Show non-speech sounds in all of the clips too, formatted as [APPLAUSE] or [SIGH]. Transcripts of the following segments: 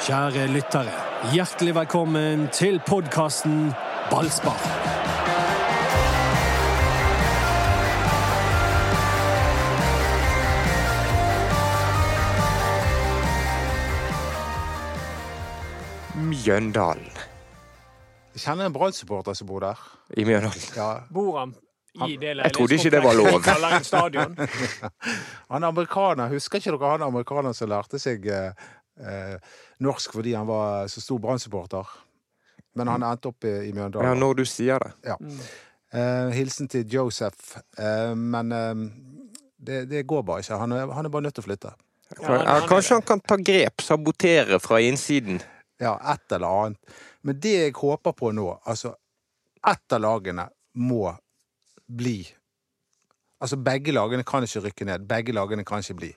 Kjære lyttere, hjertelig velkommen til podkasten Ballspar. Mjøndalen. Jeg kjenner en Brann-supporter som bor der. I Mjøndalen. Ja, Bor han i det Jeg trodde ikke det var lov. [LAUGHS] [LAUGHS] Han er amerikaner. Husker ikke dere han amerikaneren som lærte seg eh, norsk fordi han var så stor Brann-supporter? Men han endte opp i, i Ja, når du sier det. Ja. Eh, hilsen til Joseph. Eh, men eh, det, det går bare ikke. Han er, han er bare nødt til å flytte. Ja, han- han kanskje han kan ta grep, sabotere fra innsiden. Ja, et eller annet. Men det jeg håper på nå Altså, ett av lagene må bli Altså, begge lagene kan ikke rykke ned. Begge lagene kan ikke bli.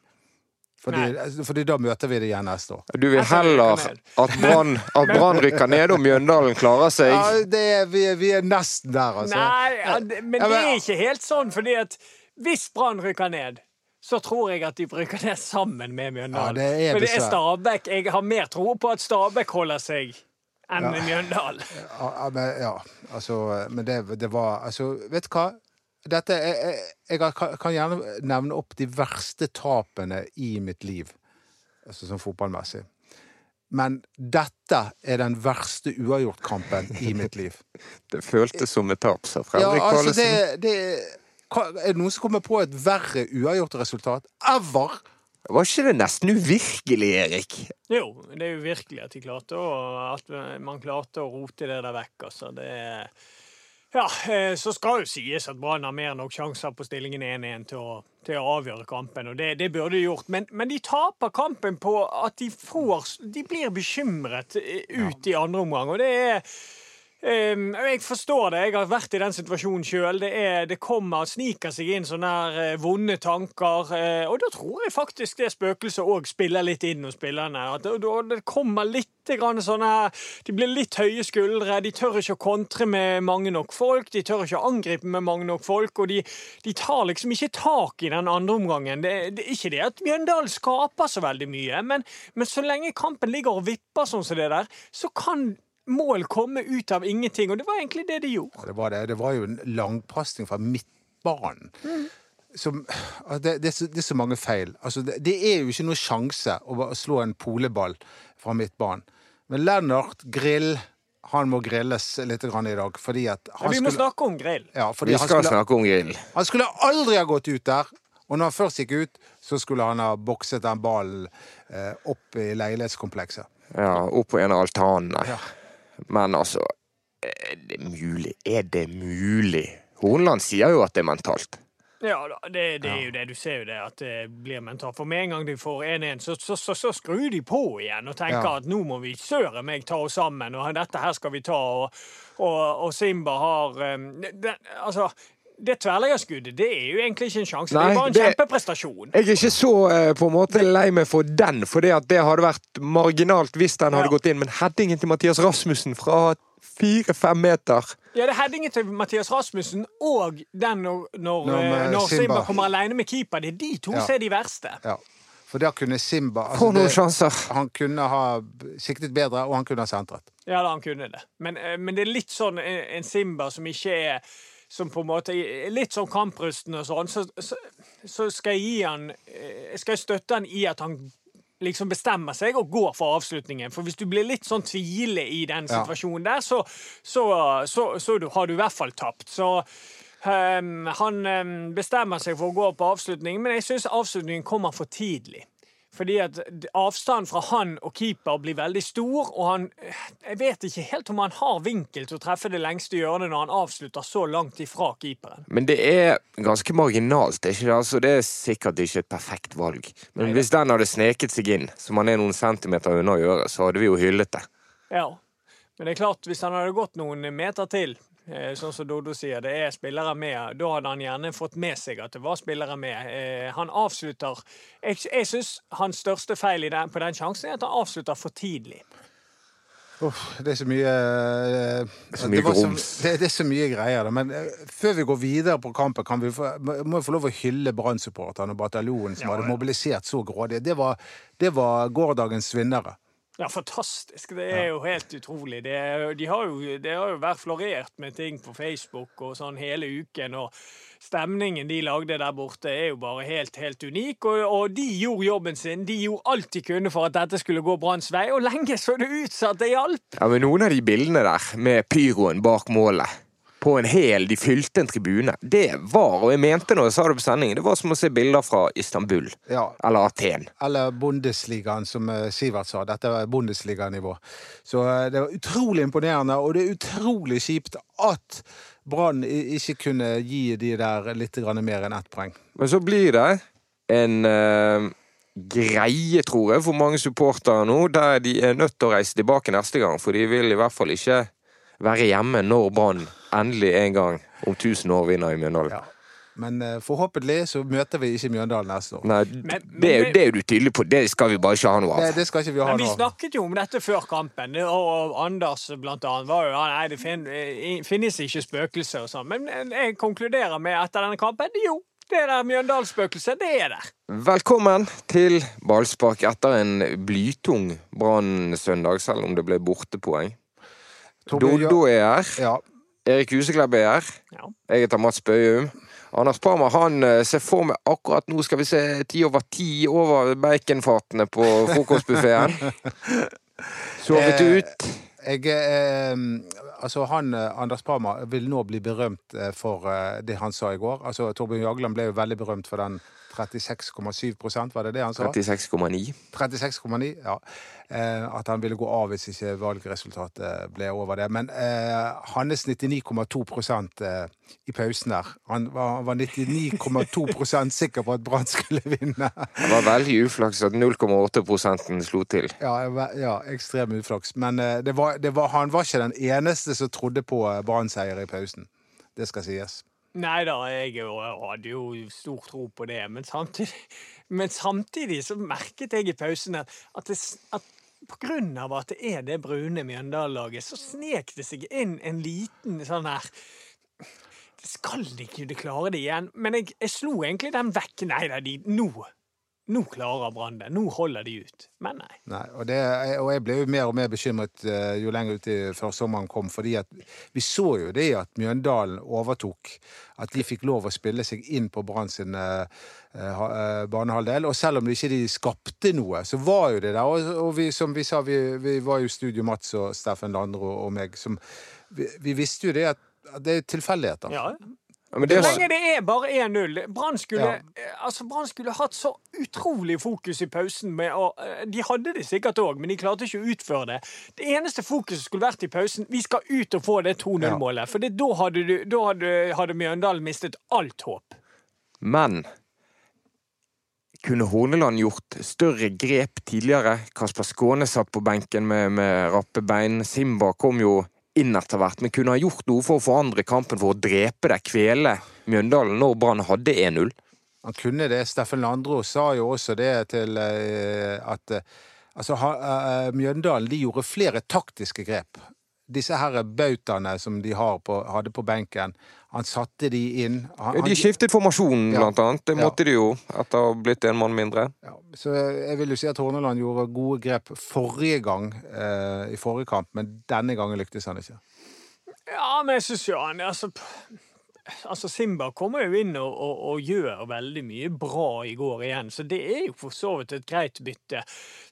Fordi, fordi da møter vi det igjen neste år. Du vil heller at Brann rykker ned, og Mjøndalen klarer seg. Ja, det er, vi, er, vi er nesten der, altså. Nei, ja, det- men det er ikke helt sånn, fordi at hvis Brann rykker ned så tror jeg at de bruker det sammen med Mjøndalen. Ja, det er For det er. Stabæk. Jeg har mer tro på at Stabæk holder seg enn Mjøndalen. Ja, ja, men, ja, altså Men det, det var Altså, vet du hva? Dette Jeg, jeg, jeg kan, kan gjerne nevne opp de verste tapene i mitt liv, altså sånn fotballmessig. Men dette er den verste uavgjortkampen i mitt liv. [LAUGHS] Det føltes som et tap, sa Ja, Fredrik altså, det, det Er det noen som kommer på et verre uavgjort resultat ever? Var ikke det nesten uvirkelig, Erik? Jo, det er jo virkelig at de klarte å, at man klarte å rote det der vekk. Altså. Det er ja, eh, så skal jo sies at Brann har mer enn nok sjanser på stillingen 1-1 til, til å avgjøre kampen, og det, det burde de gjort. Men, men de taper kampen på at de får De blir bekymret eh, ut i andre omgang, og det er Um, jeg forstår det. Jeg har vært i den situasjonen sjøl. Det, det kommer, sniker seg inn sånne her eh, vonde tanker. Uh, og da tror jeg faktisk det spøkelset òg spiller litt inn hos spillerne. At det, det kommer litt sånne her De blir litt høye skuldre. De tør ikke å kontre med mange nok folk. De tør ikke å angripe med mange nok folk. Og de, de tar liksom ikke tak i den andre omgangen. Det, det er ikke det at Mjøndalen skaper så veldig mye, men, men så lenge kampen ligger og vipper sånn som det der, så kan mål komme ut av ingenting, og det var egentlig det de gjorde. Ja, Det var, det. det var jo en langpasning fra midtbanen. Som, altså, det, det, er så, det er så mange feil. Altså, det, det er jo ikke noe sjanse å slå en poleball fra midtbanen. Men Lennart Grill han må grilles litt grann i dag, fordi at han ja, vi må skulle, snakke om grill. ja, fordi Vi han, skal skulle, snakke om grill. han skulle aldri ha gått ut der. Og når han først gikk ut, så skulle han ha bokset den ballen eh, opp i leilighetskomplekset. Ja, opp på en av altanene. Ja. Men altså Er det mulig? Er det mulig? Hornland sier jo at det er mentalt. Ja det, det er jo det. Du ser jo det at det blir mentalt. For med en gang de får 1-1, så, så, så, så skrur de på igjen og tenker Ja. at nå må vi søren meg ta oss sammen, og dette her skal vi ta. Og, og, og Simba har um, det, Altså, det tverrleggerskuddet, det er jo egentlig ikke en sjanse. det er bare en det- kjempeprestasjon. Jeg er ikke så eh, på en måte lei meg for den, for det, at det hadde vært marginalt hvis den hadde Ja. gått inn. Men headingen til Mathias Rasmussen fra fire-fem meter Ja, det er headingen til Mathias Rasmussen og den når, når, Når, eh, eh, når Simba. Simba. kommer alene med keeper. Det er de to Ja. som er de verste. Ja. For da kunne Simba altså, noen det- sjanser! Han kunne ha siktet bedre, og han kunne ha sentret. Ja, da, han kunne det. Men, men det er litt sånn en, en Simba som ikke er som på en måte er litt sånn kamprusten og sånn, så, så, så skal jeg gi han eh, Skal jeg støtte han i at han liksom bestemmer seg og går for avslutningen. For hvis du blir litt sånn tvile i den situasjonen der, så, så, så, så du, har du i hvert fall tapt. Så um, han um, bestemmer seg for å gå på avslutningen, men jeg syns avslutningen kommer for tidlig. Fordi at avstanden fra han og keeper blir veldig stor, og han Jeg vet ikke helt om han har vinkel til å treffe det lengste hjørnet når han avslutter så langt ifra keeperen. Men det er ganske marginalt. ikke det? Altså, det er sikkert ikke et perfekt valg. Men hvis den hadde sneket seg inn, som han er noen centimeter unna å gjøre, så hadde vi jo hyllet det. Ja. Men det er klart, hvis han hadde gått noen meter til, eh, sånn som Dodo sier, det er spillere med, da hadde han gjerne fått med seg at det var spillere med. Eh, Han avslutter Jeg, jeg syns hans største feil i den, på den sjansen er at han avslutter for tidlig. Uff, det er så mye eh, Så mye det så- Det, det er så mye greier. Men eh, før vi går videre på kampen, kan vi få, må vi få lov å hylle Brann-supporterne og bataljonen som Ja, hadde mobilisert så grådig. Det var, det var gårsdagens vinnere. Ja, fantastisk. Det er jo helt utrolig. Det, er- de har jo, det har jo vært florert med ting på Facebook og sånn hele uken. og Stemningen de lagde der borte, er jo bare helt helt unik. Og, og de gjorde jobben sin. De gjorde alt de kunne for at dette skulle gå Branns vei, og lenge så det ut som det hjalp. Ja, men Noen av de bildene der med pyroen bak målet på en hel De fylte en tribune. Det var, og jeg mente når jeg sa det på sending, det var som å se bilder fra Istanbul. Ja. Eller Aten. Eller Bundesligaen, som eh, Sivert sa. Dette er Bundesliga-nivå. Så eh, det var utrolig imponerende, og det er utrolig kjipt at Brann ikke kunne gi de der litt mer enn ett poeng. Men så blir det en uh, greie, tror jeg, for mange supportere nå, der de er nødt til å reise tilbake neste gang. For de vil i hvert fall ikke være hjemme når Brann endelig en gang om 1000 år vinner i Mjøndalen. Ja. Men eh, forhåpentlig så møter vi ikke Mjøndalen neste år. Nei, Men- men det, er det- er jo du tydelig på. Det skal vi bare ikke ha noe Det, av. det skal ikke vi ha Men vi noe. snakket jo om dette før kampen, og Anders blant annet var jo ja, Nei, det fin, eh, finnes ikke spøkelser og sånn. Men jeg konkluderer med etter denne kampen jo, det der Mjøndalsspøkelset, det er der. Velkommen til ballspark etter en blytung Brann-søndag, selv om det ble bortepoeng. Dodo er her. Ja, Erik Huseklepp er her. Ja. Jeg heter Mats Bøyum. Anders Parma han eh, ser for meg akkurat nå skal vi se ti over ti over baconfatene på frokostbuffeen. [LAUGHS] Sovet Eh, ut. jeg, eh, altså han, eh, Anders Parma vil nå bli berømt for det han sa i går. Altså Torbjørn Jagland ble jo veldig berømt for den 36,7% var det det han sa? 36,9. 36,9, ja. Eh, at han ville gå av hvis ikke valgresultatet ble over det. Men eh, hans 99,2 eh, i pausen der Han var, var 99,2% sikker på at Brann skulle vinne. Det var veldig uflaks at 0,8 prosenten slo til. Ja, ja ekstrem uflaks. Men eh, det var, det var, han var ikke den eneste som trodde på Brann-seier i pausen. Det skal sies. Nei da, jeg hadde jo stor tro på det, men samtidig, [LAUGHS] men samtidig så merket jeg i pausen at, at, det, at på grunn av at det er det brune Mjøndalen-laget, så snek det seg inn en liten sånn her Det skal de kunne klare det igjen, men jeg, jeg slo egentlig den vekk. Nei da, de nå Nå klarer Brann det. Nå holder de ut. Men nei. Nei, og, det, og jeg ble jo mer og mer bekymret eh, jo lenger ut i førsommeren kom, fordi at vi så jo det at Mjøndalen overtok. At de fikk lov å spille seg inn på Brann sin uh, uh, eh, banehalvdel. Og selv om de ikke de skapte noe, så var jo det der. Og, og vi, som vi sa, vi, vi var jo studio, Mats og Steffen Landro og meg, som vi, vi visste jo det at det er tilfeldigheter. Ja. Ja, men Så lenge det er bare 1-0 Brann skulle, Ja. eh, altså skulle hatt så utrolig fokus i pausen. Med å, eh, de hadde det sikkert òg, men de klarte ikke å utføre det. Det eneste fokuset skulle vært i pausen Vi skal ut og få det 2-0-målet. For da, hadde, du, da hadde, hadde Mjøndalen mistet alt håp. men kunne Horneland gjort større grep tidligere? Kasper Skåne satt på benken med, med rappe bein. Simba kom jo inn etter hvert, men kunne ha gjort noe for å forandre kampen for å drepe det, kvele Mjøndalen når Brann hadde 1-0? Han kunne det. Steffen Landro sa jo også det til eh, at eh, altså, eh, Mjøndalen de gjorde flere taktiske grep. Disse her bautaene som de på, hadde på benken, han satte de inn. Han, de skiftet formasjonen, Ja. blant annet. Det Ja. måtte de jo, etter å ha blitt en mann mindre. ja, så jeg vil jo si at Horneland gjorde gode grep forrige gang eh, i forrige kamp, men denne gangen lyktes han ikke. Ja, men jeg syns jo han altså, altså Simba kommer jo inn og, og, og gjør veldig mye bra i går igjen, så det er jo for så vidt et greit bytte.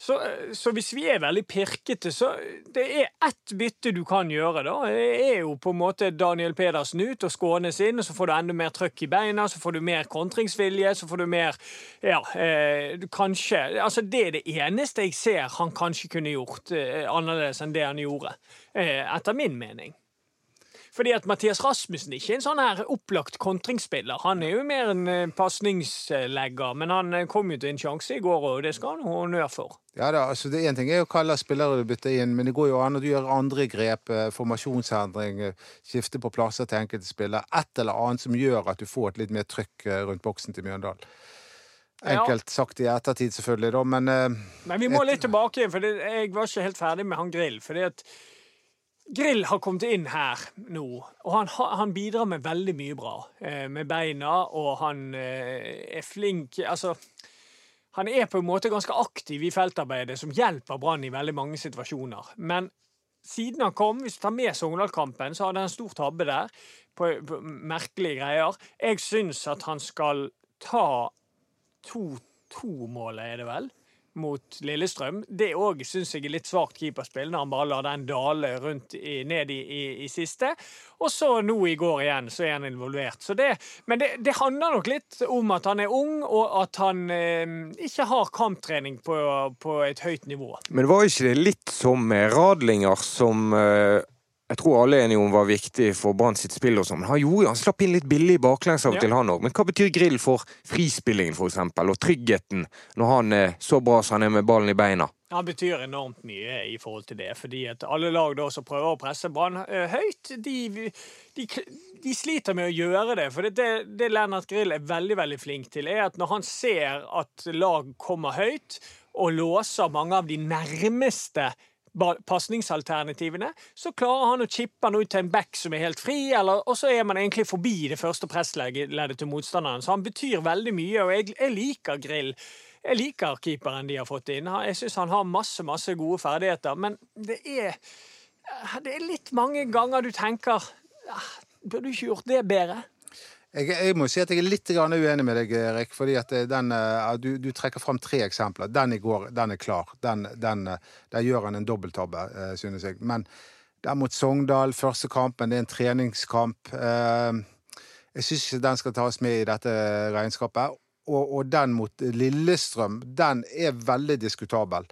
Så, så hvis vi er veldig pirkete, så det er ett bytte du kan gjøre, da. Det er jo på en måte Daniel Pedersen ut og Skånes inn, og så får du enda mer trøkk i beina, så får du mer kontringsvilje, så får du mer Ja, eh, kanskje Altså, det er det eneste jeg ser han kanskje kunne gjort eh, annerledes enn det han gjorde, eh, etter min mening. Fordi at Mathias Rasmussen ikke er en sånn her opplagt kontringsspiller. Han er jo mer en eh, pasningslegger, men han eh, kom jo til en sjanse i går, og det skal han ha honnør for. Ja da, altså det Én ting er hva slags spillere du bytter inn, men det går jo an å gjøre andre grep. eh, Formasjonsendring, skifte på plasser til enkelte spillere. Et eller annet som gjør at du får et litt mer trykk rundt boksen til Mjøndalen. Enkelt sagt i ettertid, selvfølgelig, da, men Men vi må litt tilbake, igjen, for jeg var ikke helt ferdig med han Grill. fordi at Grill har kommet inn her nå, og han, han bidrar med veldig mye bra. Eh, med beina, og han eh, er flink Altså han er på en måte ganske aktiv i feltarbeidet, som hjelper Brann i veldig mange situasjoner. Men siden han kom, hvis du tar med Sogndal-kampen, så hadde han en stor tabbe der. På, på merkelige greier. Jeg syns at han skal ta 2-2-målet, er det vel? Mot Lillestrøm. Det òg syns jeg er litt svakt keeperspill, når han bare lar den dale rundt i, ned i, i, i, siste. Og så nå i går igjen, så er han involvert. Det, men det, det handler nok litt om at han er ung, og at han eh, ikke har kamptrening på, på, et høyt nivå. Men var ikke det litt som Radlinger, som eh, jeg tror alle er enige om var viktig for Brann sitt spill. og sånn. Han han slapp inn litt billig baklengs av og Ja. til, han òg. Men hva betyr grill for frispillingen, eksempel, og tryggheten, når han er så bra som han er med ballen i beina? Han betyr enormt mye i forhold til det, fordi at alle lag da som prøver å presse Brann eh, høyt, de, de, de sliter med å gjøre det. For det, det Lennart Grill er veldig veldig flink til, er at når han ser at lag kommer høyt, og låser mange av de nærmeste pasningsalternativene, så klarer han å chippe han ut til en back som er helt fri, eller, og så er man egentlig forbi det første pressleddet til motstanderen. Så han betyr veldig mye, og jeg, jeg liker Grill. Jeg liker keeperen de har fått inn. Jeg syns han har masse masse gode ferdigheter. Men det er, det er litt mange ganger du tenker ah, Burde du ikke gjort det bedre? Jeg, jeg må si at jeg er litt uenig med deg, Erik. fordi at eh, den, eh, du, du trekker fram tre eksempler. Den i går, den er klar. Den, den, eh, der gjør han en dobbelttabbe, synes jeg. Men den mot Sogndal, første kampen, det er en treningskamp. Jeg syns ikke den skal tas med i dette regnskapet. Og, og den mot Lillestrøm, den er veldig diskutabel.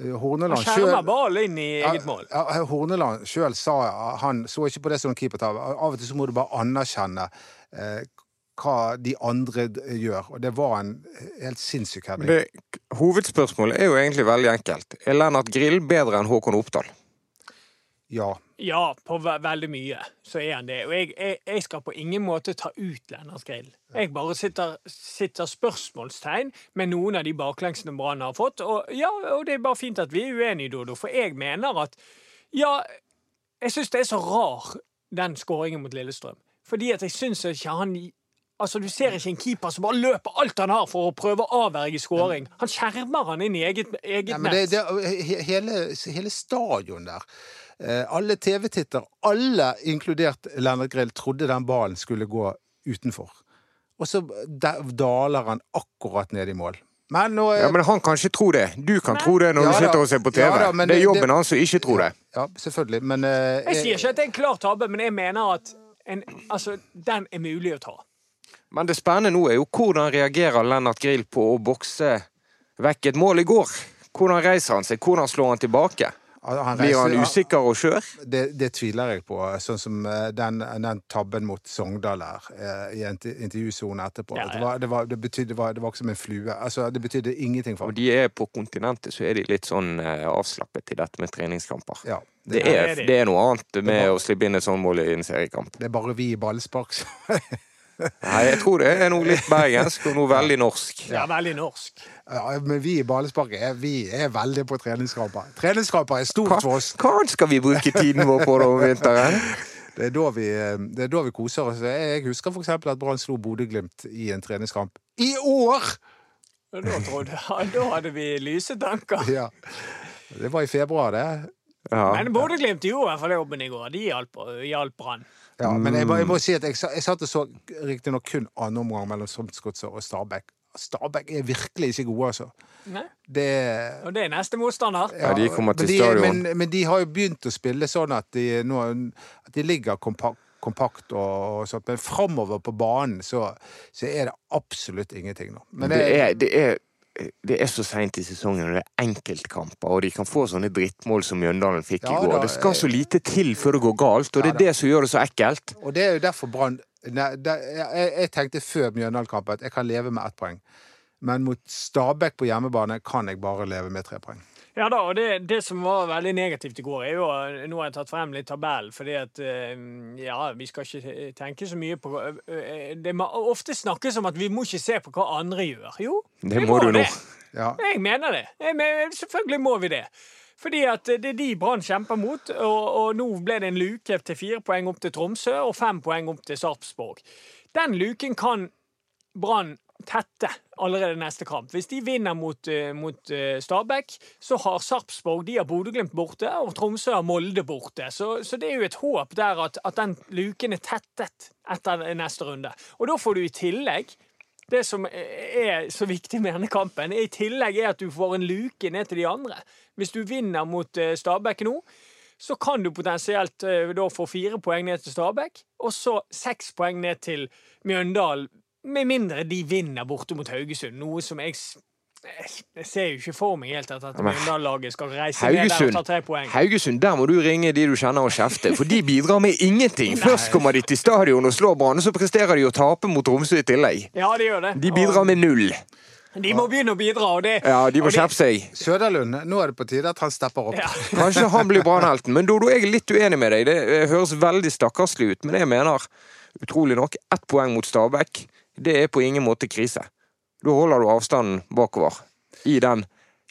Eh, Han Horneland skjermer ballen inn i eget mål. Horneland sjøl sa han så ikke på det som keepertabbe. Av og til så må du bare anerkjenne hva de andre gjør. Og det var en helt sinnssyk heading. Hovedspørsmålet er jo egentlig veldig enkelt. Er Lennart Grill bedre enn Håkon Oppdal? Ja. Ja, på ve veldig mye så er han det. Og jeg, jeg, jeg skal på ingen måte ta ut Lennart Grill. Jeg bare sitter, sitter spørsmålstegn med noen av de baklengsene Brann har fått. Og, ja, og det er bare fint at vi er uenige, Dodo, for jeg mener at Ja, jeg syns det er så rar, den skåringen mot Lillestrøm. Fordi at jeg syns ikke han Altså, Du ser ikke en keeper som bare løper alt han har for å prøve å avverge skåring. Han skjermer han inn i eget, eget ja, men det, nett. det, he- hele, hele stadion der eh, Alle TV-titter, alle inkludert Lennart Grill, trodde den ballen skulle gå utenfor. Og så daler han akkurat ned i mål. Men nå er Ja, men Han kan ikke tro det. Du kan men, tro det når Ja du da. sitter og ser på TV. Ja da, men det er jobben det- hans som ikke tror det. Ja, selvfølgelig, men eh, Jeg sier ikke at det er en klar tabbe, men jeg mener at en, altså, den er mulig å ta. Men det spennende nå er jo hvordan reagerer Lennart Grill på å bokse vekk et mål i går? Hvordan reiser han seg? Hvordan slår han tilbake? han Blir han usikker og skjør? Det, det tviler jeg på. Sånn som eh, den, den tabben mot Sogndal her eh, i inter- intervjusonen etterpå. Ja, ja. Det, var, det, var, det, betydde, det, var, det var ikke som en flue. Altså, det betydde ingenting for Og ham. de er på kontinentet, så er de litt sånn eh, avslappet i dette med treningskamper. Ja, Det er, det er noe annet med bare, å slippe inn et sånt mål i en seriekamp. det er bare vi i ballspark som [LAUGHS] Nei, jeg tror det er noe litt bergensk og noe veldig norsk. Ja, veldig norsk. ja, Men vi i Ballespark er, vi er veldig på treningskamper. Treningskamper er Hva, stort for oss. hva skal vi bruke tiden vår på da om vinteren? [LAUGHS] Det er da vi, det er da vi koser oss. Jeg husker f.eks. at Brann slo Bodø-Glimt i en treningskamp. I år! Da, trodde, [LAUGHS] da hadde vi lyse tanker. Ja. Det var i februar, det. Ja. Men Bodø-Glimt gjorde i hvert fall jobben i går. De hjalp, hjalp Brann. Ja, men jeg må, jeg må si at jeg, jeg satt og så riktignok kun annen omgang mellom Strømsgodset og Stabæk. Stabæk er virkelig ikke gode, altså. Nei? Det Og det er neste motstander. Ja, de kommer til men de, stadion. Men, men de har jo begynt å spille sånn at de, nå, at de ligger kompakt, kompakt og, og sånt. Men framover på banen så, så er det absolutt ingenting nå. Men det, er, det, er, det er så seint i sesongen, og det er enkeltkamper, og de kan få sånne drittmål som Mjøndalen fikk Ja i går. da, det skal så lite til før det går galt, og det er det som gjør det så ekkelt. Og det er jo derfor Brann jeg tenkte før Mjøndalen-kampen at jeg kan leve med ett poeng. Men mot Stabæk på hjemmebane kan jeg bare leve med tre poeng. Ja da, og det, det som var veldig negativt i går, er jo Nå har jeg tatt frem litt tabell, fordi at eh, Ja, vi skal ikke tenke så mye på eh, Det må ofte snakkes om at vi må ikke se på hva andre gjør. Jo, Det vi må du nå. Ja. Jeg mener det. Jeg mener, selvfølgelig må vi det. Fordi at det er de Brann kjemper mot, og, og nå ble det en luke til fire poeng opp til Tromsø og fem poeng opp til Sarpsborg. Den luken kan Brann tette allerede neste kamp. Hvis de vinner mot, eh, mot eh, Stabæk, så har Sarpsborg de har Bodø-Glimt borte, og Tromsø har Molde borte. Så, så det er jo et håp der at, at den luken er tettet etter neste runde. Og da får du i tillegg det som er så viktig med denne kampen, i tillegg er at du får en luke ned til de andre. Hvis du vinner mot eh, Stabæk nå, så kan du potensielt eh, da få fire poeng ned til Stabæk, og så seks poeng ned til Mjøndalen. Med mindre de vinner borte mot Haugesund, noe som jeg jeg ser jo ikke for meg helt at Mjøndalen-laget skal reise ned der og ta tre poeng. Haugesund, der må du ringe de du kjenner og kjefte, for de bidrar med ingenting. Først kommer de til stadion og slår Brann, så presterer de å tape mot Tromsø i tillegg. Ja, de gjør det. De bidrar med null. De må begynne å bidra, og det Ja, de må kjeppe skjerpe seg. Søderlund, nå er det på tide at han stepper opp. Ja. [LAUGHS] Kanskje han blir brannhelten, men Dodo, jeg er litt uenig med deg. Det eh, høres veldig stakkarslig ut, men jeg mener, utrolig nok, ett poeng mot Stabæk, det er på ingen måte krise. Da holder du avstanden bakover. I den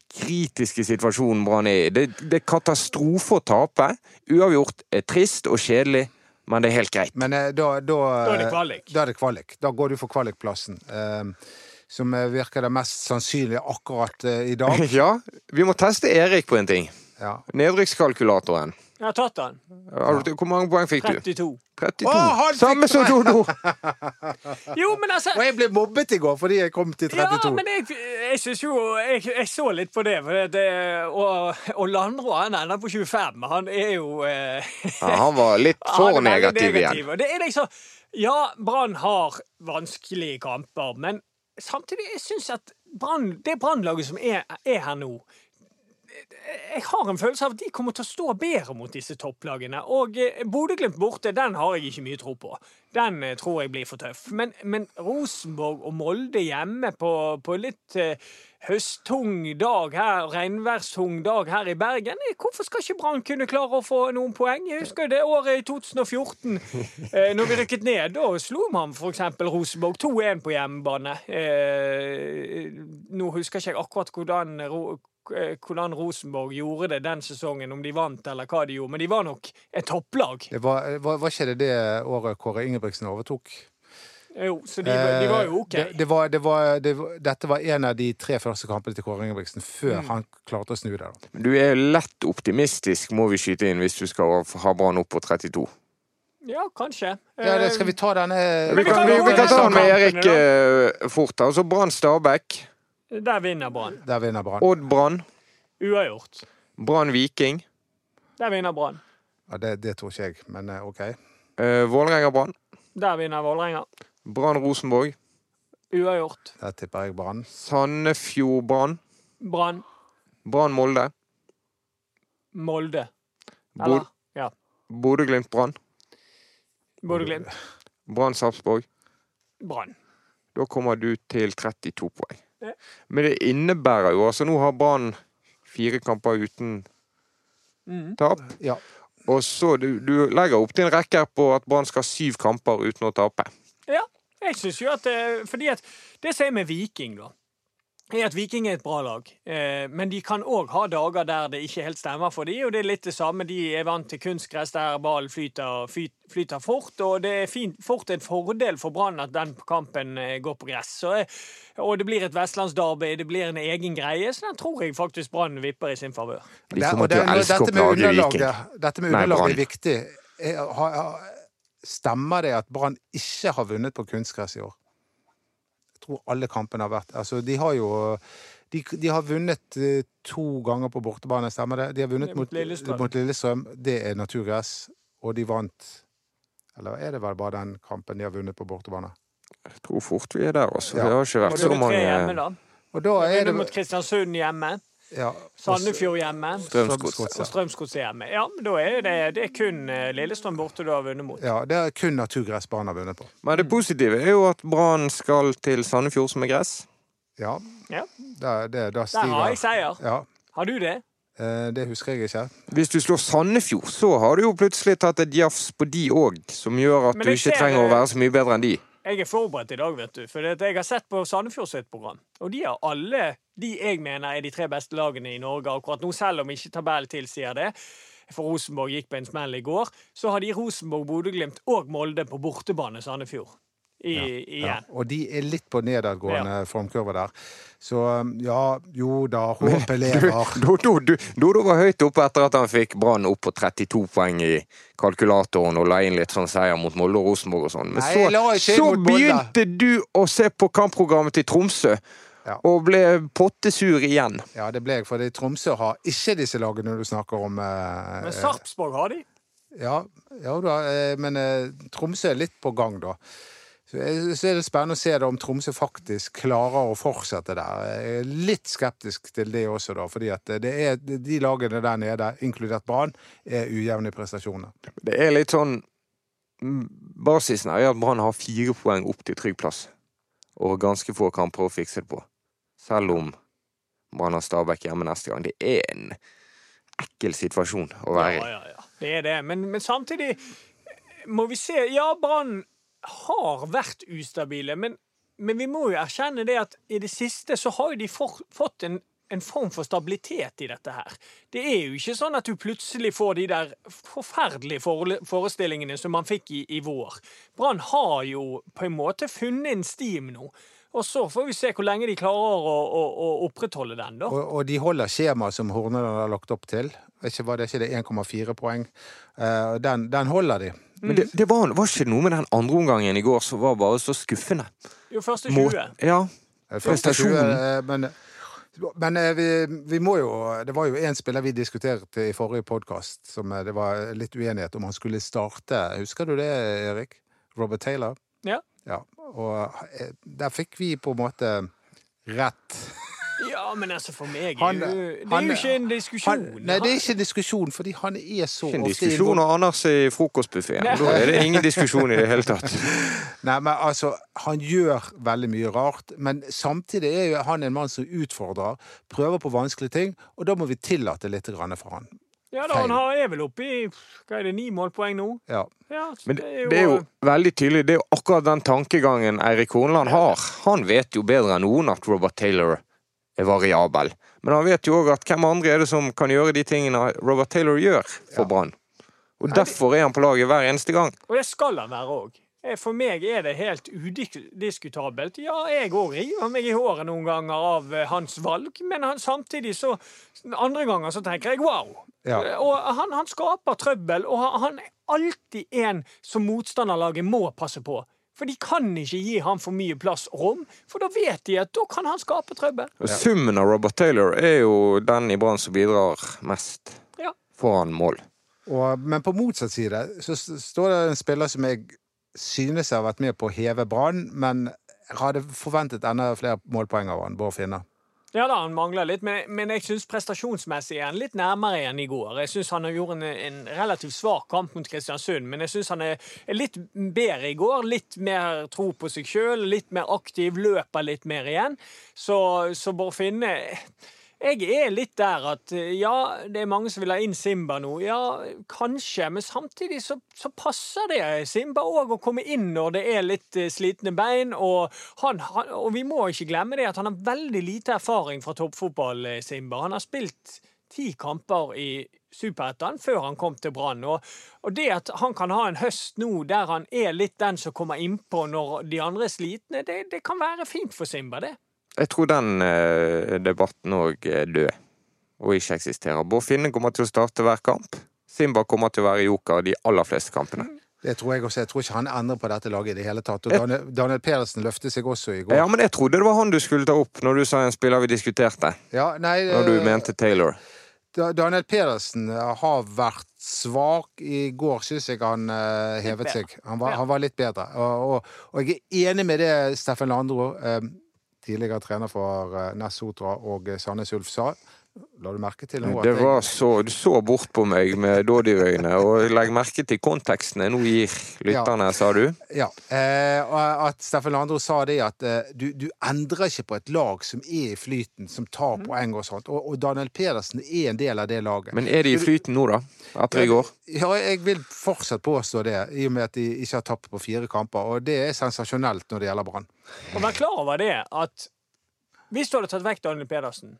kritiske situasjonen Brann er i. Det, det er katastrofe å tape. Uavgjort er trist og kjedelig, men det er helt greit. Men eh, da, da, Da er det kvalik. Da er det kvalik. Da går du for kvalikplassen. Uh, som eh, virker det mest sannsynlige akkurat uh, i dag. [LAUGHS] Ja, vi må teste Erik på en ting. Ja. Nedrykkskalkulatoren. Jeg har tatt den. Hvor mange poeng fikk du? 32. 32. Å, Samme som Dodo! [LAUGHS] Jo, men altså Og jeg ble mobbet i går fordi jeg kom til 32. Ja, men jeg, jeg syns jo jeg, jeg så litt på det. For det og, og Landro han ender på 25. Han er jo eh, Ja, han var litt [LAUGHS] for veldig negativ igjen. Det er liksom Ja, Brann har vanskelige kamper, men samtidig jeg synes at Brann, det Brannlaget som er, er her nå jeg har en følelse av at de kommer til å stå bedre mot disse topplagene. Og eh, Bodø-Glimt borte, den har jeg ikke mye tro på. Den eh, tror jeg blir for tøff. Men, men Rosenborg og Molde hjemme på, på litt uh, høsttung dag her, regnværstung dag her i Bergen Hvorfor skal ikke Brann kunne klare å få noen poeng? Jeg husker det året i 2014, uh, når vi rykket ned. Da slo man f.eks. Rosenborg 2-1 på hjemmebane. Uh, nå husker ikke jeg akkurat hvordan hvordan Rosenborg gjorde det den sesongen, om de vant eller hva de gjorde, men de var nok et topplag. Det var, var, var ikke det det året Kåre Ingebrigtsen overtok? Jo, så de, var- de var jo OK. Eh, Det, det var, det var, det dette var en av de tre første kampene til Kåre Ingebrigtsen før Mm. han klarte å snu det. Du er lett optimistisk, må vi skyte inn, hvis du skal ha Brann opp på 32. Ja, kanskje. Ja, det, skal vi ta denne Vi kan, vi, vi kan ta den med Erik eh, fort. Altså Brann Stabæk, Eh, Der vinner Brann. Der vinner Brann. Odd Brann, Uavgjort. Brann Viking, Der vinner Brann. Ja, det, det tror ikke jeg, men eh, OK. Uh, Vålerenga Brann, Der vinner Vålerenga. Brann Rosenborg, Uavgjort. Der tipper jeg Brann. Sandefjord Brann, Brann. Brann Molde, Molde. Bod Eller? Ja. Bodø-Glimt Brann, Bodø-Glimt. Brann Sarpsborg. Brann. Da kommer du til 32 poeng. Men det innebærer jo altså Nå har Brann fire kamper uten Mhm. tap. Ja. Og så du, du legger opp til en rekke på at Brann skal ha syv kamper uten å tape. Ja, jeg syns jo at eh, Fordi at det som er med Viking, da, er at Viking er et bra lag. Eh, men de kan òg ha dager der det ikke helt stemmer for dem, og det er litt det samme. De er vant til kunstgress der ballen flyter, flyter fort, og det er fint, fort en fordel for Brann at den kampen eh, går på gress. Så, eh, og det blir et vestlandsdarbeid, det blir en egen greie, så den tror jeg faktisk Brann vipper i sin favør. De Det- det- å dette med underlaget- Dette med underlaget er viktig. Er- Stemmer det at Brann ikke har vunnet på kunstgress i år? Tror alle kampene har vært Altså, de har jo De, de har vunnet eh, to ganger på bortebane, stemmer det? De har vunnet mot, mot Lillestrøm. mot Lillestrøm. Det er naturgress. Og de vant Eller er det vel bare den kampen de har vunnet på bortebane? Jeg tror fort vi er der, altså. Ja. Det har ikke vært så mange hjemme, da. Og da er det mot Kristiansund hjemme, ja, Sandefjord hjemme. Strømsgodset. Og hjemme. Ja, men da er det, det er kun eh, Lillestrøm borte du har vunnet mot. Ja, det er kun naturgress Brann har vunnet på. Men det positive er jo at Brann skal til Sandefjord som er gress. Ja, Ja. da, det, da Der har jeg seier. Ja, Har du det? eh, det husker jeg ikke. Hvis du slår Sandefjord, så har du jo plutselig tatt et jafs på de òg, som gjør at du ikke ser- trenger å være så mye bedre enn de. Jeg er forberedt i dag, vet du. For jeg har sett på Sandefjord sitt program. Og de har alle de jeg mener er de tre beste lagene i Norge akkurat nå, selv om ikke tabellen tilsier det. For Rosenborg gikk på en smell i går. Så har de Rosenborg, Bodø-Glimt og Molde på bortebane Sandefjord. I, Ja, igjen. og de er litt på nedadgående formkurve der. Så ja, jo da, håpet lever. [LAUGHS] Dodo, var høyt oppe etter at han fikk Brann opp på 32 poeng i kalkulatoren og la inn litt sånn seier mot Molde og Rosenborg og sånn. Men Nei, så, ikke så begynte du å se på kampprogrammet til Tromsø, Ja. og ble pottesur igjen. Ja, det ble jeg, for Tromsø har ikke disse lagene du snakker om. eh, Men Sarpsborg har de. Ja, ja da, eh, men eh, Tromsø er litt på gang, da. Så, er det spennende å se da om Tromsø faktisk klarer å fortsette der. Jeg er litt skeptisk til det også, da, fordi at det er, de lagene der nede, inkludert Brann, er ujevne i prestasjoner. Det er litt sånn mm, Basisen er at Brann har fire poeng opp til trygg plass, og ganske få kamper å fikse det på. Selv om Brann har Stabæk hjemme neste gang. Det er en ekkel situasjon å være i. Ja, ja, ja. Det er det. Men, men samtidig må vi se Ja, Brann har vært ustabile, men, men vi må jo erkjenne det at i det siste så har jo de for, fått en, en form for stabilitet i dette her. Det er jo ikke sånn at du plutselig får de der forferdelige fore- forestillingene som man fikk i, i vår. Brann har jo på en måte funnet en stim nå. Og så får vi se hvor lenge de klarer å, å, å opprettholde den, da. Og, og de holder skjemaet som Horneland har lagt opp til. Ikke, Var det ikke det 1,4 poeng? Uh, den, den holder de. Men det, det var, var ikke noe med den andre omgangen i går som var bare så skuffende. Jo, første Må- 20. Ja. Eh, første 20, eh, Men, men eh, vi, vi må jo Det var jo én spiller vi diskuterte i forrige podkast som eh, det var litt uenighet om han skulle starte. Husker du det, Erik? Robert Taylor? Ja. Ja. Og der fikk vi på en måte rett. Ja, men altså, for meg er Han- jo Det er jo ikke en diskusjon. Han, nei, det er ikke en diskusjon, fordi han er så Ikke en diskusjon og Anders i frokostbuffeen. Da er det ingen diskusjon i det hele tatt. [LAUGHS] Nei, men altså, Han gjør veldig mye rart, men samtidig er jo han en mann som utfordrer, prøver på vanskelige ting, og da må vi tillate litt for han. Ja, da, han har, er vel oppe i hva er det, ni målpoeng nå? Ja. Ja, Men det, det er jo veldig tydelig. Det er jo akkurat den tankegangen Eirik Horneland har. Han vet jo bedre enn noen at Robert Taylor er variabel. Men han vet jo òg at hvem andre er det som kan gjøre de tingene Robert Taylor gjør for Brann. Og derfor er han på laget hver eneste gang. Og det skal han være òg. For meg er det helt udiskutabelt. Ja, jeg òg river meg i håret noen ganger av eh, hans valg, men han, samtidig så Andre ganger så tenker jeg wow. Ja. Og han, han skaper trøbbel, og han, han er alltid en som motstanderlaget må passe på. For de kan ikke gi ham for mye plass og rom, for da vet de at da kan han skape trøbbel. Ja. Summen av Robert Taylor er jo den i Brann som bidrar mest Ja. foran mål. Og, men på motsatt side så står det en spiller som jeg synes har vært med på å heve Brann, men hadde forventet enda flere målpoeng av han, Bård Finne. Ja da, han mangler litt, men, men jeg syns prestasjonsmessig er han litt nærmere enn i går. Jeg syns han gjort en, en relativt svak kamp mot Kristiansund, men jeg syns han er, er litt bedre i går. Litt mer tro på seg sjøl, litt mer aktiv, løper litt mer igjen. Så, så Finne jeg er litt der at eh, ja, det er mange som vil ha inn Simba nå. Ja, kanskje, men samtidig så, så passer det Simba òg å komme inn når det er litt eh, slitne bein. Og, han, han, og vi må ikke glemme det at han har veldig lite erfaring fra toppfotball, eh, Simba. Han har spilt ti kamper i Superettan før han kom til Brann. Og, og det at han kan ha en høst nå der han er litt den som kommer innpå når de andre er slitne, det, det kan være fint for Simba, det. Jeg tror den eh, debatten òg er død og ikke eksisterer. Båfinne kommer til å starte hver kamp. Simba kommer til å være joker de aller fleste kampene. Det tror jeg også. Jeg tror ikke han endrer på dette laget i det hele tatt. Og Daniel, Daniel Pedersen løftet seg også i går. Ja, men jeg trodde det var han du skulle ta opp når du sa en spiller vi diskuterte. Ja, nei, Når du eh, mente Taylor. Daniel Pedersen eh, har vært svak. I går syns jeg han hevet seg. Han var, han var litt bedre. Og, og, og jeg er enig med det Steffen Landro, tidligere trener for eh, Ness Sotra og eh, Sandnes Ulf, sa. La du merke til noe? Det var så, Du så bort på meg med dådyrøyne, og legg merke til konteksten jeg nå gir lytterne, sa du. Ja. Eh, at Steffen Landro sa det at eh, du, du endrer ikke på et lag som er i flyten, som tar poeng og sånt. Og, og Daniel Pedersen er en del av det laget. Men er de i flyten nå, da? Etter i går? Ja, jeg vil fortsatt påstå det, i og med at de ikke har tapt på fire kamper. Og det er sensasjonelt når det gjelder Brann. Og vær klar over det at hvis du hadde tatt vekk Daniel Pedersen,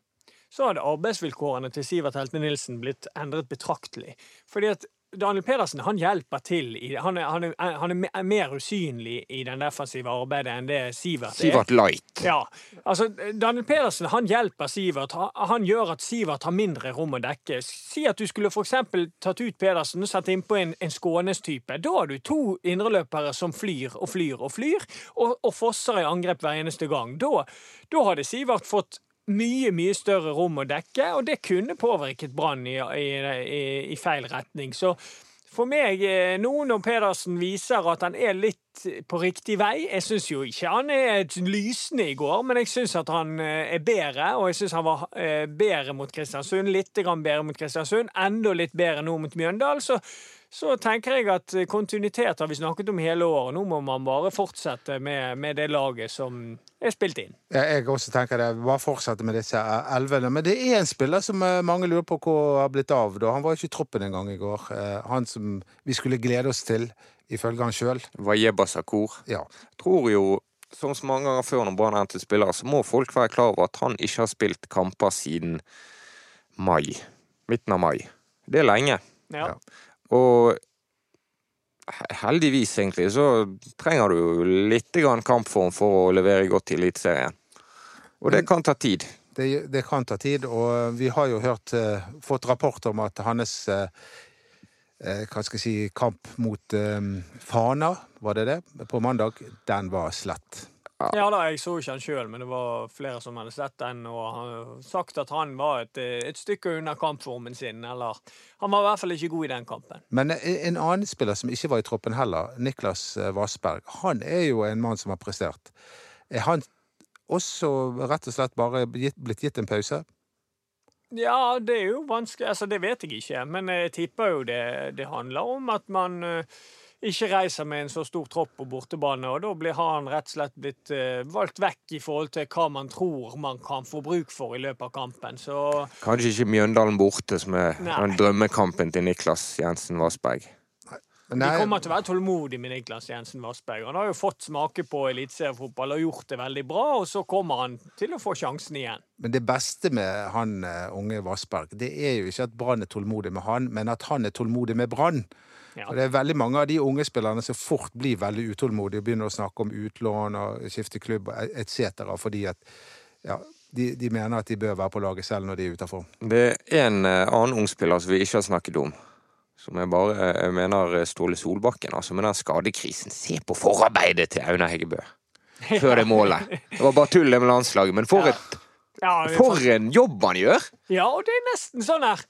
så hadde arbeidsvilkårene til Sivert Helte Nilsen blitt endret betraktelig. Fordi at Daniel Pedersen han hjelper til. I, han, er, han, er, han er mer usynlig i den defensive arbeidet enn det Sivert er. Sivert Light. Ja, altså Daniel Pedersen han hjelper Sivert. Han, gjør at Sivert har mindre rom å dekke. Si at du skulle eksempel tatt ut Pedersen og satt innpå en, en Skånes-type. Da har du to indreløpere som flyr og flyr og flyr, og, og fosser i angrep hver eneste gang. Da, da hadde Sivert fått mye, mye større rom å dekke, og det kunne påvirket Brann i, i, i, i feil retning. Så for meg, eh, nå når Pedersen viser at han er litt på riktig vei Jeg syns jo ikke han er lysende i går, men jeg syns at han eh, er bedre. Og jeg syns han var eh, bedre mot Kristiansund, litt bedre mot Kristiansund, enda litt bedre nå mot Mjøndalen. Så, så tenker jeg at kontinuitet har vi snakket om hele året. Nå må man bare fortsette med, med det laget som er spilt inn. Ja, Jeg også tenker det. Bare fortsette med disse elvene. Men det er en spiller som eh, mange lurer på hvor har blitt av. da. Han var ikke i troppen engang i går. Eh, Han som vi skulle glede oss til, ifølge han sjøl. Wayeba Sakur. Ja. Tror jo, som så mange ganger før når Brann er til spiller, så må folk være klar over at han ikke har spilt kamper siden mai. Midten av mai. Det er lenge. Ja. Ja. Og heldigvis, egentlig, så trenger du jo litt grann kampform for å levere godt i Eliteserien. Og det kan ta tid. Det, det kan ta tid, og vi har jo hørt, eh, fått rapport om at hans eh, eh, hva skal jeg si, kamp mot um, Fana, var det det, på mandag, den var slett. Ja da, jeg så ikke han sjøl, men det var flere som hadde sett den og sagt at han var et, et stykke under kampformen sin. Eller han var i hvert fall ikke god i den kampen. Men en en annen spiller som ikke var i troppen heller, Niklas eh, Vassberg, han er jo en mann som har prestert. Er han også rett og slett bare blitt gitt en pause? Ja, det er jo vanskelig Altså, det vet jeg ikke, men jeg tipper jo det, det handler om at man eh, ikke reiser med en så stor tropp på bortebane, og da blir han rett og slett blitt eh, valgt vekk i forhold til hva man tror man kan få bruk for i løpet av kampen. Så Kanskje ikke Mjøndalen borte, som er den drømmekampen til Niklas Jensen Vassberg. Nei. De kommer til å være tålmodige med Niklas Jensen Vassberg. Han har jo fått smake på eliteseriefotball og gjort det veldig bra, og så kommer han til å få sjansen igjen. men det beste med han eh, unge Vassberg, det er jo ikke at Brann er tålmodig med han, men at han er tålmodig med Brann. Ja. Og det er veldig mange av de unge spillerne som fort blir veldig utålmodige og begynner å snakke om utlån og skifte klubb etc. fordi at ja, de, de mener at de bør være på laget selv når de er utafor. Det er en annen annen ungspiller som vi ikke har snakket om. Som jeg bare jeg mener eh, Ståle Solbakken. Altså med den skadekrisen. Se på forarbeidet til Aune Heggebø før det målet. Det var bare tull det med landslaget, men for, et, Ja, for en jobb han gjør! Ja, og det er nesten sånn her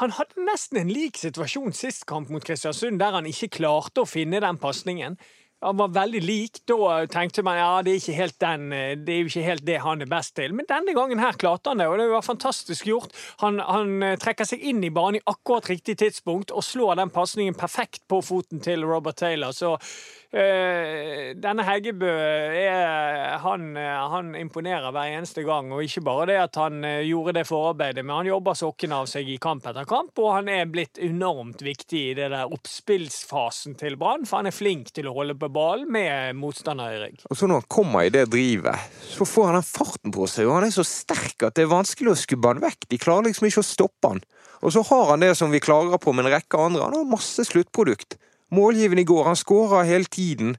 Han hadde nesten en lik situasjon sist kamp mot Kristiansund, der han ikke klarte å finne den pasningen. Han var veldig lik. Da tenkte man ja, det er, den, eh, det er jo ikke helt det han er best til. Men denne gangen her klarte han det, og det var fantastisk gjort. Han, han eh, trekker seg inn i banen i akkurat riktig tidspunkt og slår den pasningen perfekt på foten til Robert Taylor. Så øh, denne Heggebø er, han, han imponerer hver eneste gang. Og ikke bare det at han gjorde det forarbeidet, men han jobber sokkene av seg i kamp etter kamp. Og han er blitt enormt viktig i det der oppspillsfasen til Brann, for han er flink til å holde på ballen med motstander i rygg. Og så når han kommer i det drivet, så får han den farten på seg, og han er så sterk at det er vanskelig å skubbe han vekk. De klarer liksom ikke å stoppe han. Og så har han det som vi klager på med en rekke andre. Han har masse sluttprodukt. Målgivende i går. Han skårer hele tiden.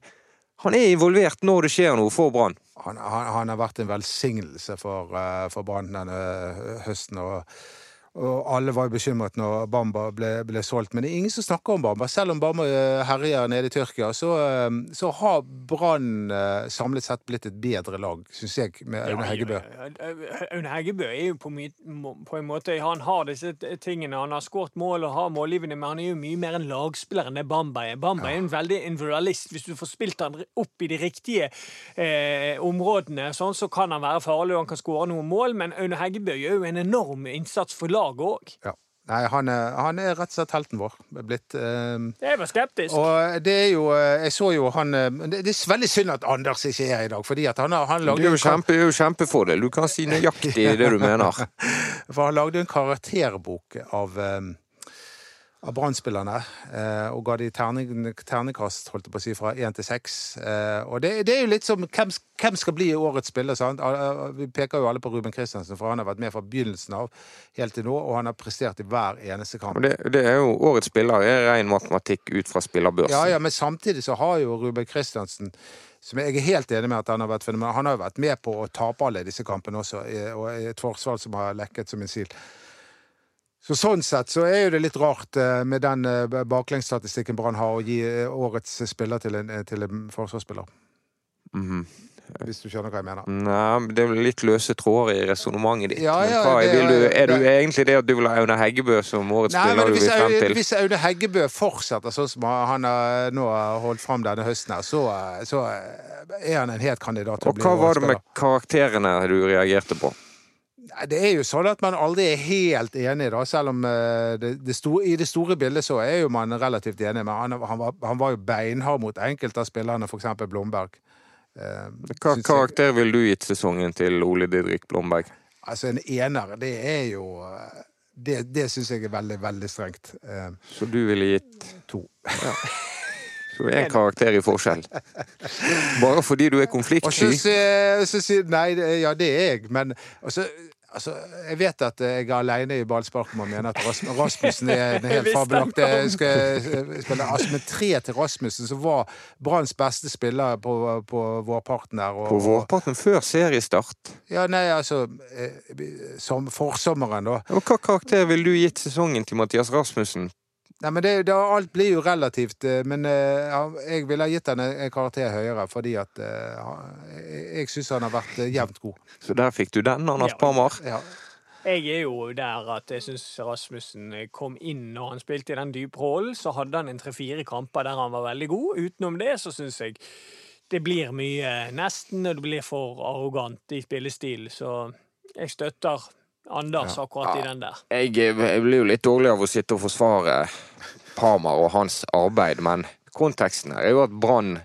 Han er involvert når det skjer noe for Brann. Han, han, han har vært en velsignelse for, eh, for Brann denne eh, høsten. og og alle var jo bekymret når Bamba ble, ble solgt, men det er ingen som snakker om Bamba. Selv om Bamba eh, herjer nede i Tyrkia, så, eh, så har Brann eh, samlet sett blitt et bedre lag, syns jeg, med Aune Heggebø. Ja, ja, ja. Aune Heggebø er jo på, på en måte Han har disse tingene. Han har skåret mål og har målgivende, men han er jo mye mer en lagspiller enn det Bamba er. Bamba er en veldig individualist. Hvis du får spilt han opp i de riktige eh, områdene, sånn, så kan han være farlig og han kan skåre noen mål, men Aune Heggebø gjør jo en enorm innsats for laget òg. Ja. Nei, han er, han er rett og slett helten vår. Blitt, eh, Jeg var skeptisk. og det er jo eh, Jeg så jo han eh, Det, det er veldig synd at Anders ikke er her i dag, fordi at han, han Det Du er jo kjempe, er jo kjempefordel. Du kan si nøyaktig det du mener. [LAUGHS] For han lagde en karakterbok av, eh, av Brann-spillerne. Eh, og ga de terning, terningkast holdt jeg på å si, fra én til seks. Eh, og det, det, er jo litt som hvem, hvem skal bli årets spiller? sant? Vi peker jo alle på Ruben Kristiansen, for han har vært med fra begynnelsen av helt til nå, og han har prestert i hver eneste kamp. Det, det, er jo Årets spiller er ren matematikk ut fra spillerbørsen. Ja, ja, men samtidig så har jo Ruben Kristiansen som jeg er helt enig med at han har vært fenomenal. Han har jo vært med på å tape alle disse kampene også, og et forsvar som har lekket som en sil. Så Sånn sett så er jo det litt rart eh, med den eh, baklengsstatistikken Brann har, å gi eh, årets spiller til en, til en forsvarsspiller. Mhm. Hvis du skjønner hva jeg mener. Nei, det er litt løse tråder i resonnementet ditt. Ja, ja, hva, det- du, er du det- egentlig det at du vil ha Aune Heggebø som årets Nei, spiller du vil frem til? hvis Aune Heggebø fortsetter sånn som han har nå holdt fram denne høsten, her, så, så er han en het kandidat til å Og hva var det med karakterene du reagerte på? Det er jo sånn at man aldri er helt enig, da, selv om eh, det, det store, i det store bildet så er jo man relativt enig. Men han, han, var, han var jo beinhard mot enkelte av spillerne, f.eks. Blomberg. Eh, Hva synes jeg- karakter vil du gitt sesongen til Ole Didrik Blomberg? Altså, en ener, det er jo eh, Det, det syns jeg er veldig, veldig strengt. Så du ville gitt to. [LAUGHS] så én karakter i forskjell? Bare fordi du er konfliktsky? så, så sier Nei, ja, det er jeg, men altså, altså, Jeg vet at jeg er alene i ballsparken og mener at Rasmussen er en [LAUGHS] helt fabelaktig skal spille. Altså, med tre til Rasmussen, så var Branns beste spiller på, på vårparten der. Og, På vårparten før seriestart? Ja, nei, altså eh, som Forsommeren, da. Og hva karakter vil du gitt sesongen til Mathias Rasmussen? Nei, men det, det, Alt blir jo relativt, eh, men ja, jeg ville ha gitt han en karakter høyere, fordi at eh, jeg, syns han har vært jevnt god. Så der fikk du den, Anders Ja. Parmar. Ja. Jeg er jo der at jeg syns Rasmussen kom inn når han spilte i den dype rollen. Så hadde han en tre-fire kamper der han var veldig god. Utenom det så syns jeg det blir mye nesten, og det blir for arrogant i spillestil. Så jeg støtter Anders akkurat i den der. Jeg, jeg blir jo litt dårlig av å sitte og forsvare Parmar og hans arbeid, men konteksten her er jo at Brann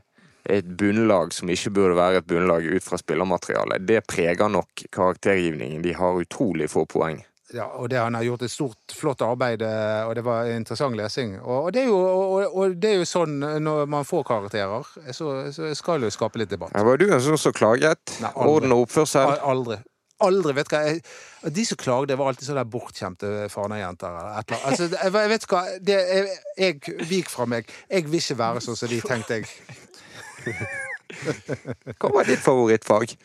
er et bunnlag som ikke burde være et bunnlag ut fra spillermaterialet. Det preger nok karaktergivningen. De har utrolig få poeng. Ja, og det han har gjort et stort, flott arbeid, eh, og det var interessant lesing. Og, og, det, er jo, og, og det er jo sånn eh, når man får karakterer, så, så skal det jo skape litt debatt. Ja, var du en sånn som klaget. Nei. Orden og oppførsel. Aldri. Aldri, vet hva jeg, De som klagde, var alltid sånne bortskjemte Fana-jenter. eller et eller annet. Altså, jeg, jeg vet hva, det, jeg, jeg Vik fra meg. Jeg vil ikke være sånn som de, tenkte jeg. [LAUGHS] Hva var ditt favorittfag?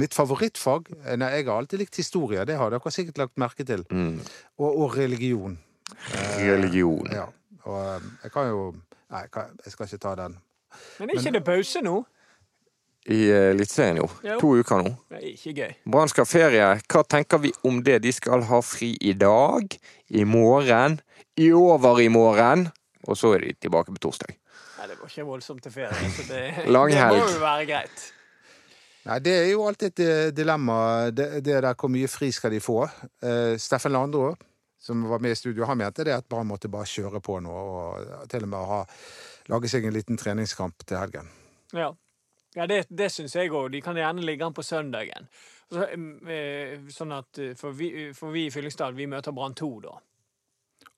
Mitt favorittfag eh, Nei, jeg har alltid likt historie. Det har dere sikkert lagt merke til. Mm. Og, og religion. Religion. Ja. Og eh, jeg kan jo Nei, jeg skal ikke ta den. Men er ikke det pause nå? I eh, Eliteserien, jo. Jo. To uker nå. Det er ikke gøy. Brann skal ha ferie. Hva tenker vi om det? De skal ha fri i dag, i morgen, i overmorgen, og så er de tilbake på torsdag. Nei, det var ikke voldsomt til ferie, så det, [LAUGHS] det må jo være greit. Nei, Det er jo alltid et eh, dilemma, det, det der hvor mye fri skal de få. Uh, Steffen Landro, som var med i studio, han mente det at Brann måtte bare kjøre på nå, og til og med ha, lage seg en liten treningskamp til helgen. Ja, ja det, det syns jeg òg. De kan gjerne ligge an på søndagen. Så, eh, sånn at, eh, for, vi, for vi i Fyllingsdal, vi møter Brann 2 da.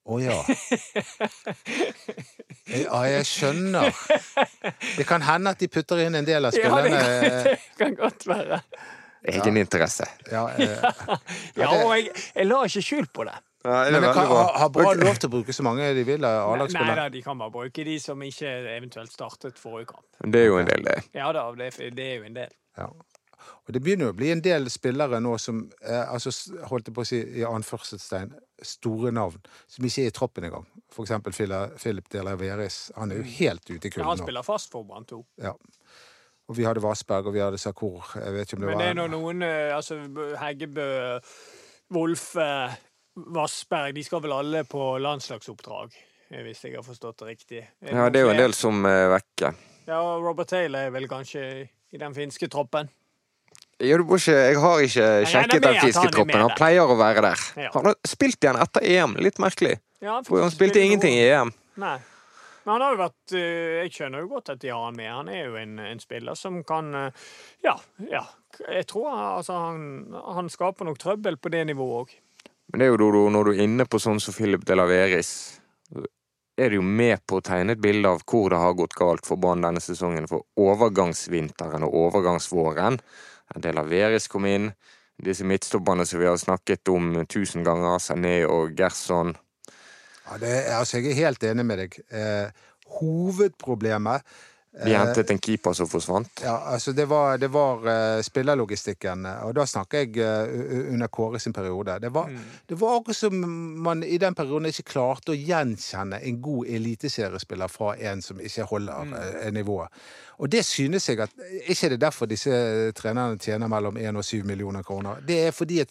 Å ja. [LAUGHS] Ja, jeg skjønner. Det kan hende at de putter inn en del av Ja, det kan, det kan godt være. Egen ja, eh, [LAUGHS] Ja, og jeg, jeg la ikke skjul på det. Ja, Men kan, har har Brann lov til å bruke så mange de vil Nei, Nei da, de kan bare bruke de som ikke eventuelt startet forrige kamp. Det er jo en del, det. Ja da, det, det er jo en del. Ja. Og det begynner jo å bli en del spillere nå som eh, altså, holdt jeg på å si i anførselstegn, store navn, som ikke er i troppen engang. For eksempel Philip de la Han er jo helt ute i kulden. Ja, han nå. spiller fast for Brann 2. Ja. Og vi hadde Vassberg, og vi hadde Sakur. Jeg vet ikke om det Men det er nå var noen eh, Altså Heggebø, Wolfe, Vassberg De skal vel alle på landslagsoppdrag, eh, hvis jeg har forstått det riktig. Ja, det er jo en del som er vekke. Ja, og Robert Taylor er vel kanskje i den finske troppen. Må ikke, jeg har ikke sjekket den finske troppen. Han pleier å være der. Ja. Han har spilt igjen etter EM. Litt merkelig. Ja, For han spilte ingenting i EM. Nei. Men han har jo vært eh, Jeg skjønner jo godt at de har han med. Han er jo en, en spiller som kan eh, Ja, ja. Jeg tror altså, han, han skaper nok trøbbel på det nivået òg. Men det er jo når du er inne på sånn som Philip de Laveris, er du jo med på å tegne et bilde av hvor det har gått galt for Brann denne sesongen. For overgangsvinteren og overgangsvåren De Laveris kom inn. Disse midtstopperne som vi har snakket om tusen ganger, Sané og Gerson. Ja, er- altså, jeg er helt enig med deg. Eh, hovedproblemet De hentet en keeper som forsvant. Ja, altså det var, det var eh, spillerlogistikken, og da snakker jeg eh, under Kåre sin periode. Det var, det var akkurat som man i den perioden ikke klarte å gjenkjenne en god eliteseriespiller fra en som ikke holder mm. nivået. Og det synes jeg at Ikke er det derfor disse trenerne tjener mellom 1 og 7 millioner kroner. Det er fordi at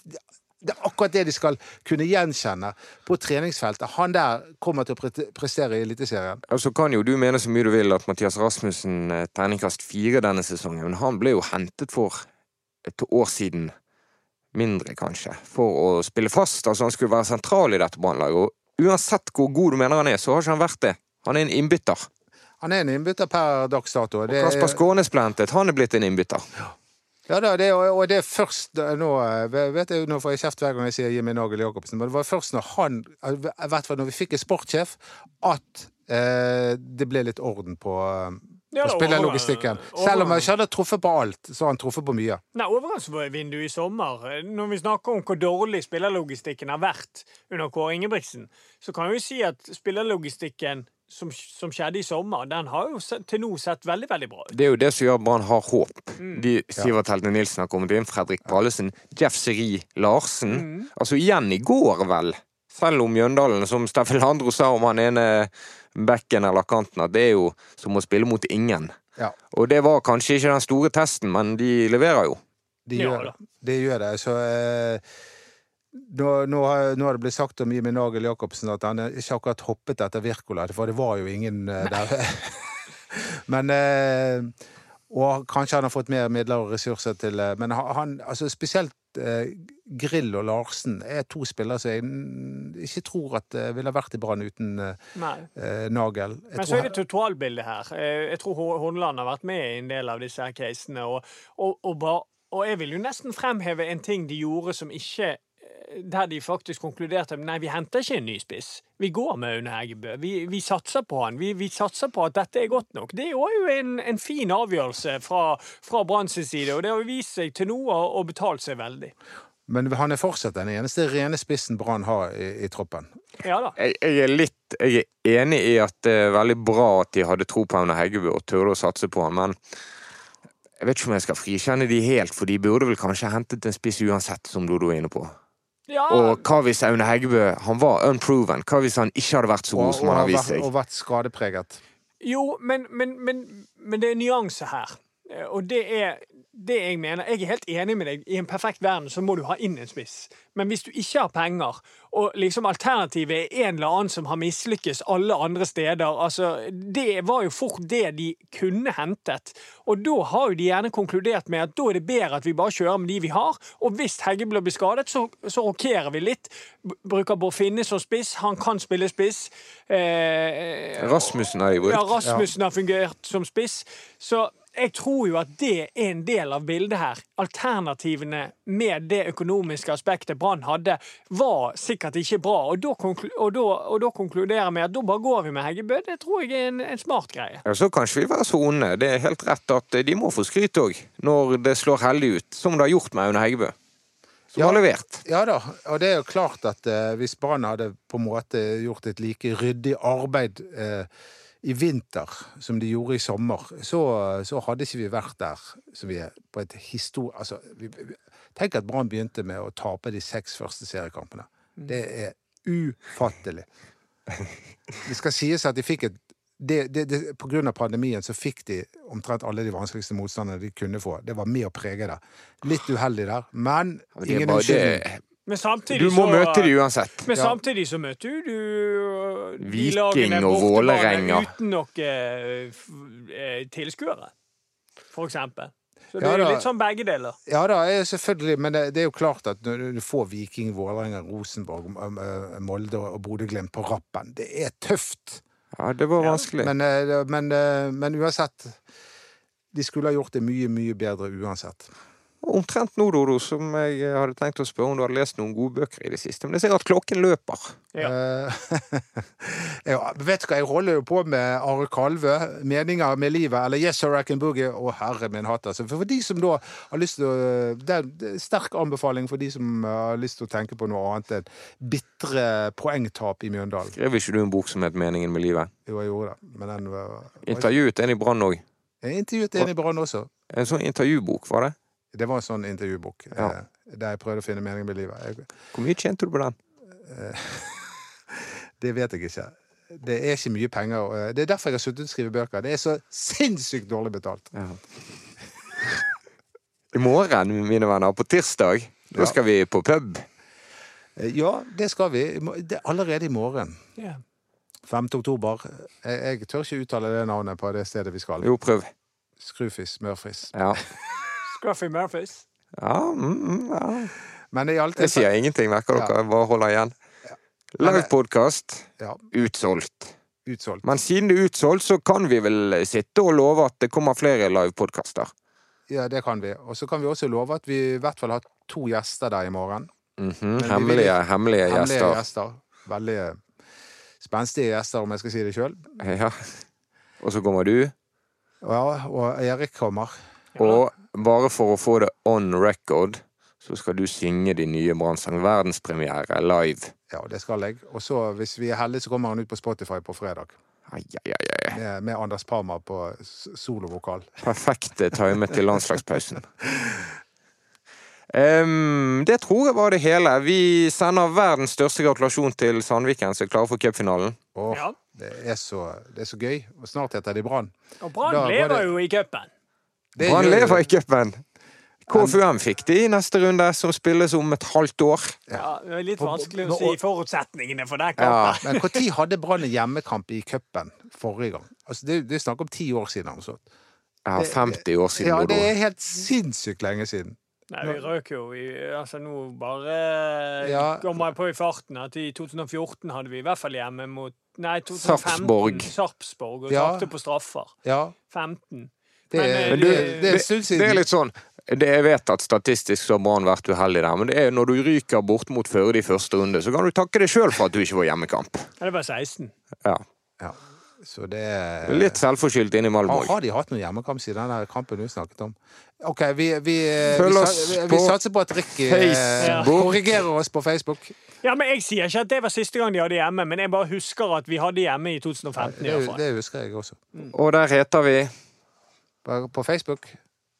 det er akkurat det de skal kunne gjenkjenne på treningsfeltet. Han der kommer til å pre- prestere i Eliteserien. Så altså kan jo du mene så mye du vil at Mathias Rasmussen eh, terningkast fire denne sesongen, men han ble jo hentet for et år siden, mindre kanskje, for å spille fast. Altså han skulle være sentral i dette brannlaget. Og uansett hvor god du mener han er, så har ikke han vært det. Han er en innbytter. Han er en innbytter per dags dato. Og Det er- Kasper Skånes ble hentet, han er blitt en innbytter. Ja da, det, og det er først nå eh, vet jeg, Nå får jeg kjeft hver gang jeg sier Jimmy Nagel Jacobsen, men det var først når han I hvert fall når vi fikk en sportssjef, at eh, det ble litt orden på, eh, Ja, spillerlogistikken. Selv om han ikke hadde truffet på alt, så har han truffet på mye. Nei, Overgangsvinduet i sommer. Når vi snakker om hvor dårlig spillerlogistikken har vært under Kåre Ingebrigtsen, så kan vi si at spillerlogistikken som, som skjedde i sommer, den har jo til nå sett veldig, veldig bra ut. Det er jo det som gjør at Brann har håp. De, Sivert Heltene Nilsen har kommet inn, Fredrik Pallesen, Jeff Seri Larsen. Altså igjen i går, vel. Selv om Mjøndalen, som Steffen Landro sa om han ene bekken eller kanten, at det er jo som å spille mot ingen. Ja, Og det var kanskje ikke den store testen, men de leverer jo. de Ja, gjør da. det. De gjør det. Så eh, nå, nå, har, nå har det blitt sagt om Jimmy Nagel Jacobsen at han ikke akkurat hoppet etter Wirkola, for det var jo ingen eh, der. [LAUGHS] men eh, Og kanskje han har fått mer midler og ressurser til eh, Men han, altså spesielt eh, Grill og Larsen er to spillere som jeg ikke tror at eh, ville vært i Brann uten eh, Nei. Nagel. Jeg Men så er det totalbildet her. Jeg tror Hå- har vært med i en del av disse her casene. Og, og, og, og jeg vil jo nesten fremheve en ting de gjorde som ikke Der de faktisk konkluderte med nei, vi henter ikke en ny spiss. Vi går med Aune Heggebø. Vi, vi satser på han. Vi, vi satser på at dette er godt nok. Det var jo en, en fin avgjørelse fra, fra Branns side, og det har vist seg til nå å å betalt seg veldig. Men han er fortsatt den eneste rene spissen Brann har i, i troppen. Ja da. Jeg, jeg er litt jeg er enig i at det er veldig bra at de hadde tro på Aune Heggebø og turde å satse på han, men jeg vet ikke om jeg skal frikjenne de helt, for de burde vel kanskje hentet en spiss uansett, som Dodo er inne på. Ja, Og hva hvis Aune Heggebø han var unproven? Hva hvis han ikke hadde vært så god som han har vist seg? og vært skadepreget. Jo, men, men, men, men det er nyanse her. Eh, Og det er det jeg mener. Jeg er helt enig med deg. I en perfekt verden så må du ha inn en spiss. Men hvis du ikke har penger, og liksom alternativet er en eller annen som har mislykkes alle andre steder altså, Det var jo fort det de kunne hentet. Og da har jo de gjerne konkludert med at da er det bedre at vi bare kjører med de vi har. Og hvis Heggebø blir skadet, så, så rokerer vi litt. Bruker Bård Finne som spiss. Han kan spille spiss. Eh, Rasmussen har de ja, brukt. Rasmussen har fungert som spiss. Så jeg tror jo at det er en del av bildet her. Alternativene med det økonomiske aspektet Brann hadde, var sikkert ikke bra. Og da, og da, og da konkluderer vi at da bare går vi med Heggebø. Det tror jeg er en, en smart greie. Ja, så kan vi være så onde. Det er helt rett at de må få skryt òg, når det slår heldig ut. Som det har gjort med Aune Heggebø. Som Ja. har levert. Ja da, og det er jo klart at eh, hvis Brann hadde på en måte gjort et like ryddig arbeid eh, i vinter som de gjorde i sommer, så, så hadde ikke vi vært der som vi er på et histor... Altså, vi, vi, tenk at Brann begynte med å tape de seks første seriekampene. Det er ufattelig. Det skal sies at de fikk et det, det, det, på grunn av pandemien så fikk de omtrent alle de vanskeligste motstanderne de kunne få. Det var med å prege det. Litt uheldig der, men ingen unnskyldning. Men samtidig Du må så, møte de uansett. Men Ja. samtidig så møter du, du øh, Viking og Vålerenga. Uten noen eh, øh, tilskuere, for eksempel. Så det Ja er jo litt sånn begge deler. Ja da, selvfølgelig, men det, det er jo klart at når du får Viking, Vålerenga, Rosenborg, Molde og Bodø-Glimt på rappen, det er tøft. Ja, det var vanskelig. Men, eh, men, eh, men uansett De skulle ha gjort det mye, mye bedre uansett. Omtrent nå, Dodo, som jeg hadde tenkt å spørre om du hadde lest noen gode bøker i det siste. Men jeg ser at klokken løper. Ja. Eh, [LAUGHS] ja, vet du hva, jeg holder jo på med Are Kalve, 'Meninger med livet', eller 'Yes Sir Boogie'. Å, herre min hatt, altså. For, for de som da har lyst til å Det er en sterk anbefaling for de som har lyst til å tenke på noe annet enn bitre poengtap i Mjøndalen. Skrev ikke du en bok som het 'Meningen med livet'? Jo, jeg gjorde det. Men den var Intervjuet en i Brann òg. Jeg intervjuet en i Brann også. En sånn intervjubok, var det? Det var en sånn intervjubok Ja. eh, der jeg prøvde å finne meningen med livet. Jeg, Hvor mye tjente du på den? [LAUGHS] det vet jeg ikke. Det er ikke mye penger. og, eh, Det er derfor jeg har sluttet å skrive bøker. Det er så sinnssykt dårlig betalt. I morgen, mine venner, på tirsdag, da Ja. skal vi på pub. Eh, Ja, det skal vi. Det er allerede i morgen. Yeah. 5. oktober. Jeg, jeg tør ikke uttale det navnet på det stedet vi skal. Jo, prøv. Skrufis, Mørfris Ja. [LAUGHS] Scruffy Murphys. Ja, mm, mm, ja. Men i alt Jeg sier ingenting, merker Ja. dere. Bare holder igjen. Live Livepodkast Ja, utsolgt. utsolgt. Men siden det er utsolgt, så kan vi vel sitte og love at det kommer flere livepodkaster. Ja, det kan vi. Og så kan vi også love at vi i hvert fall har to gjester der i morgen. Mm -hmm. hemmelige, vil- Hemmelige, hemmelige gjester. gjester. Veldig eh, spenstige gjester, om jeg skal si det sjøl. Ja. Og så kommer du. Ja, og Erik kommer. Og bare for å få det on record, så skal du synge din nye Brannsang. Verdenspremiere live. Ja, det skal jeg. Og så, hvis vi er heldige, så kommer han ut på Spotify på fredag. Ai, ai, ai, ai. Med, med Anders Parma på solovokal. [LAUGHS] Perfekte timet til landslagspausen. Um, det tror jeg var det hele. Vi sender verdens største gratulasjon til Sandviken, som er klare for cupfinalen. Oh, Ja. det, er så, det er så gøy. Og snart heter de Brann. Og Brann lever det- jo i cupen. Det Brann lever i cupen! KFUM fikk de i neste runde, som spilles om et halvt år. Ja, det er litt vanskelig å si forutsetningene for den Ja. kampen. Men når hadde Brann en hjemmekamp i cupen forrige gang? Altså, det, det er snakk om ti år siden. Altså. Ja, 50 år siden. Ja, det er helt sinnssykt lenge siden. Nei, vi røk jo i Altså, nå bare Ja. kommer jeg på i farten at i 2014 hadde vi i hvert fall hjemme mot Nei, 2015 Sarpsborg. Sarpsborg og Ja. tapte på straffer. Ja, 15. det, Men, eh, det, du- det, er Det er litt sånn det Jeg vet at statistisk så har Brann vært uheldig der, men det er når du ryker bort mot Førde i første runde, så kan du takke deg sjøl for at du ikke var hjemmekamp. Ja, det var 16. Ja. Ja. Så det er Litt selvforskyldt innimellom har, òg. har de hatt noen hjemmekamp siden den kampen du snakket om? OK, vi, vi, vi, Følg oss vi, på vi satser på at Ricky eh, korrigerer oss på Facebook. Ja, men Jeg sier ikke at det var siste gang de hadde hjemme, men jeg bare husker at vi hadde hjemme i 2015. i hvert fall. det husker jeg også. Og der heter vi På på Facebook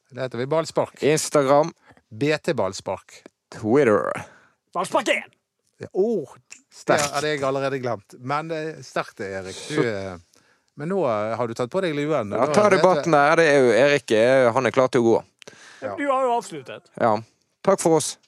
det heter vi Ballspark. Instagram, BT Ballspark. Twitter. Ballspark 1! Ja, oh, det hadde jeg allerede glemt. Men eh, sterkt det, Erik. Du, eh, men nå eh, har du tatt på deg luen. Ja, ta debatten der. Det er jo Erik han er klar til å gå. Ja. Du har jo avsluttet. Ja. Takk for oss.